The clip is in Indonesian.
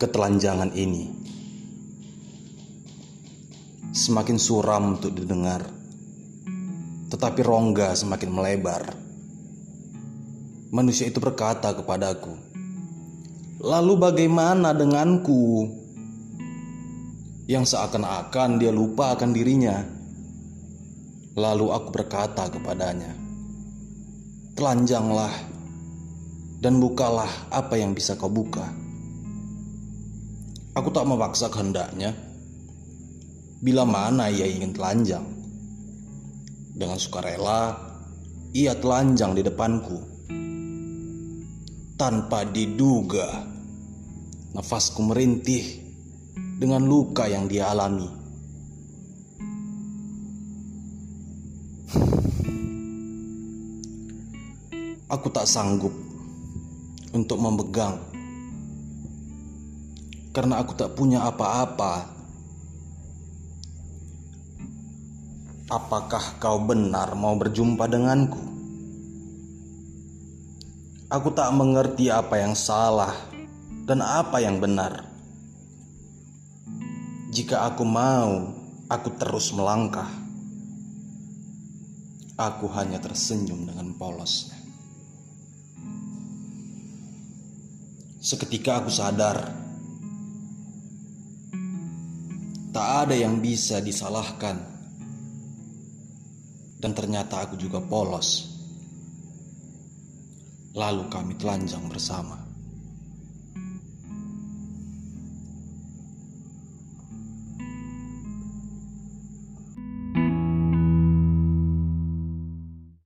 ketelanjangan ini. Semakin suram untuk didengar, tetapi rongga semakin melebar. Manusia itu berkata kepadaku, "Lalu bagaimana denganku?" Yang seakan-akan dia lupa akan dirinya. Lalu aku berkata kepadanya, "Telanjanglah dan bukalah apa yang bisa kau buka." Aku tak memaksa kehendaknya. Bila mana ia ingin telanjang, dengan sukarela ia telanjang di depanku. Tanpa diduga, nafasku merintih dengan luka yang dia alami. Aku tak sanggup untuk memegang karena aku tak punya apa-apa. Apakah kau benar mau berjumpa denganku? Aku tak mengerti apa yang salah dan apa yang benar. Jika aku mau, aku terus melangkah. Aku hanya tersenyum dengan polosnya. Seketika aku sadar Tak ada yang bisa disalahkan. Dan ternyata aku juga polos. Lalu kami telanjang bersama.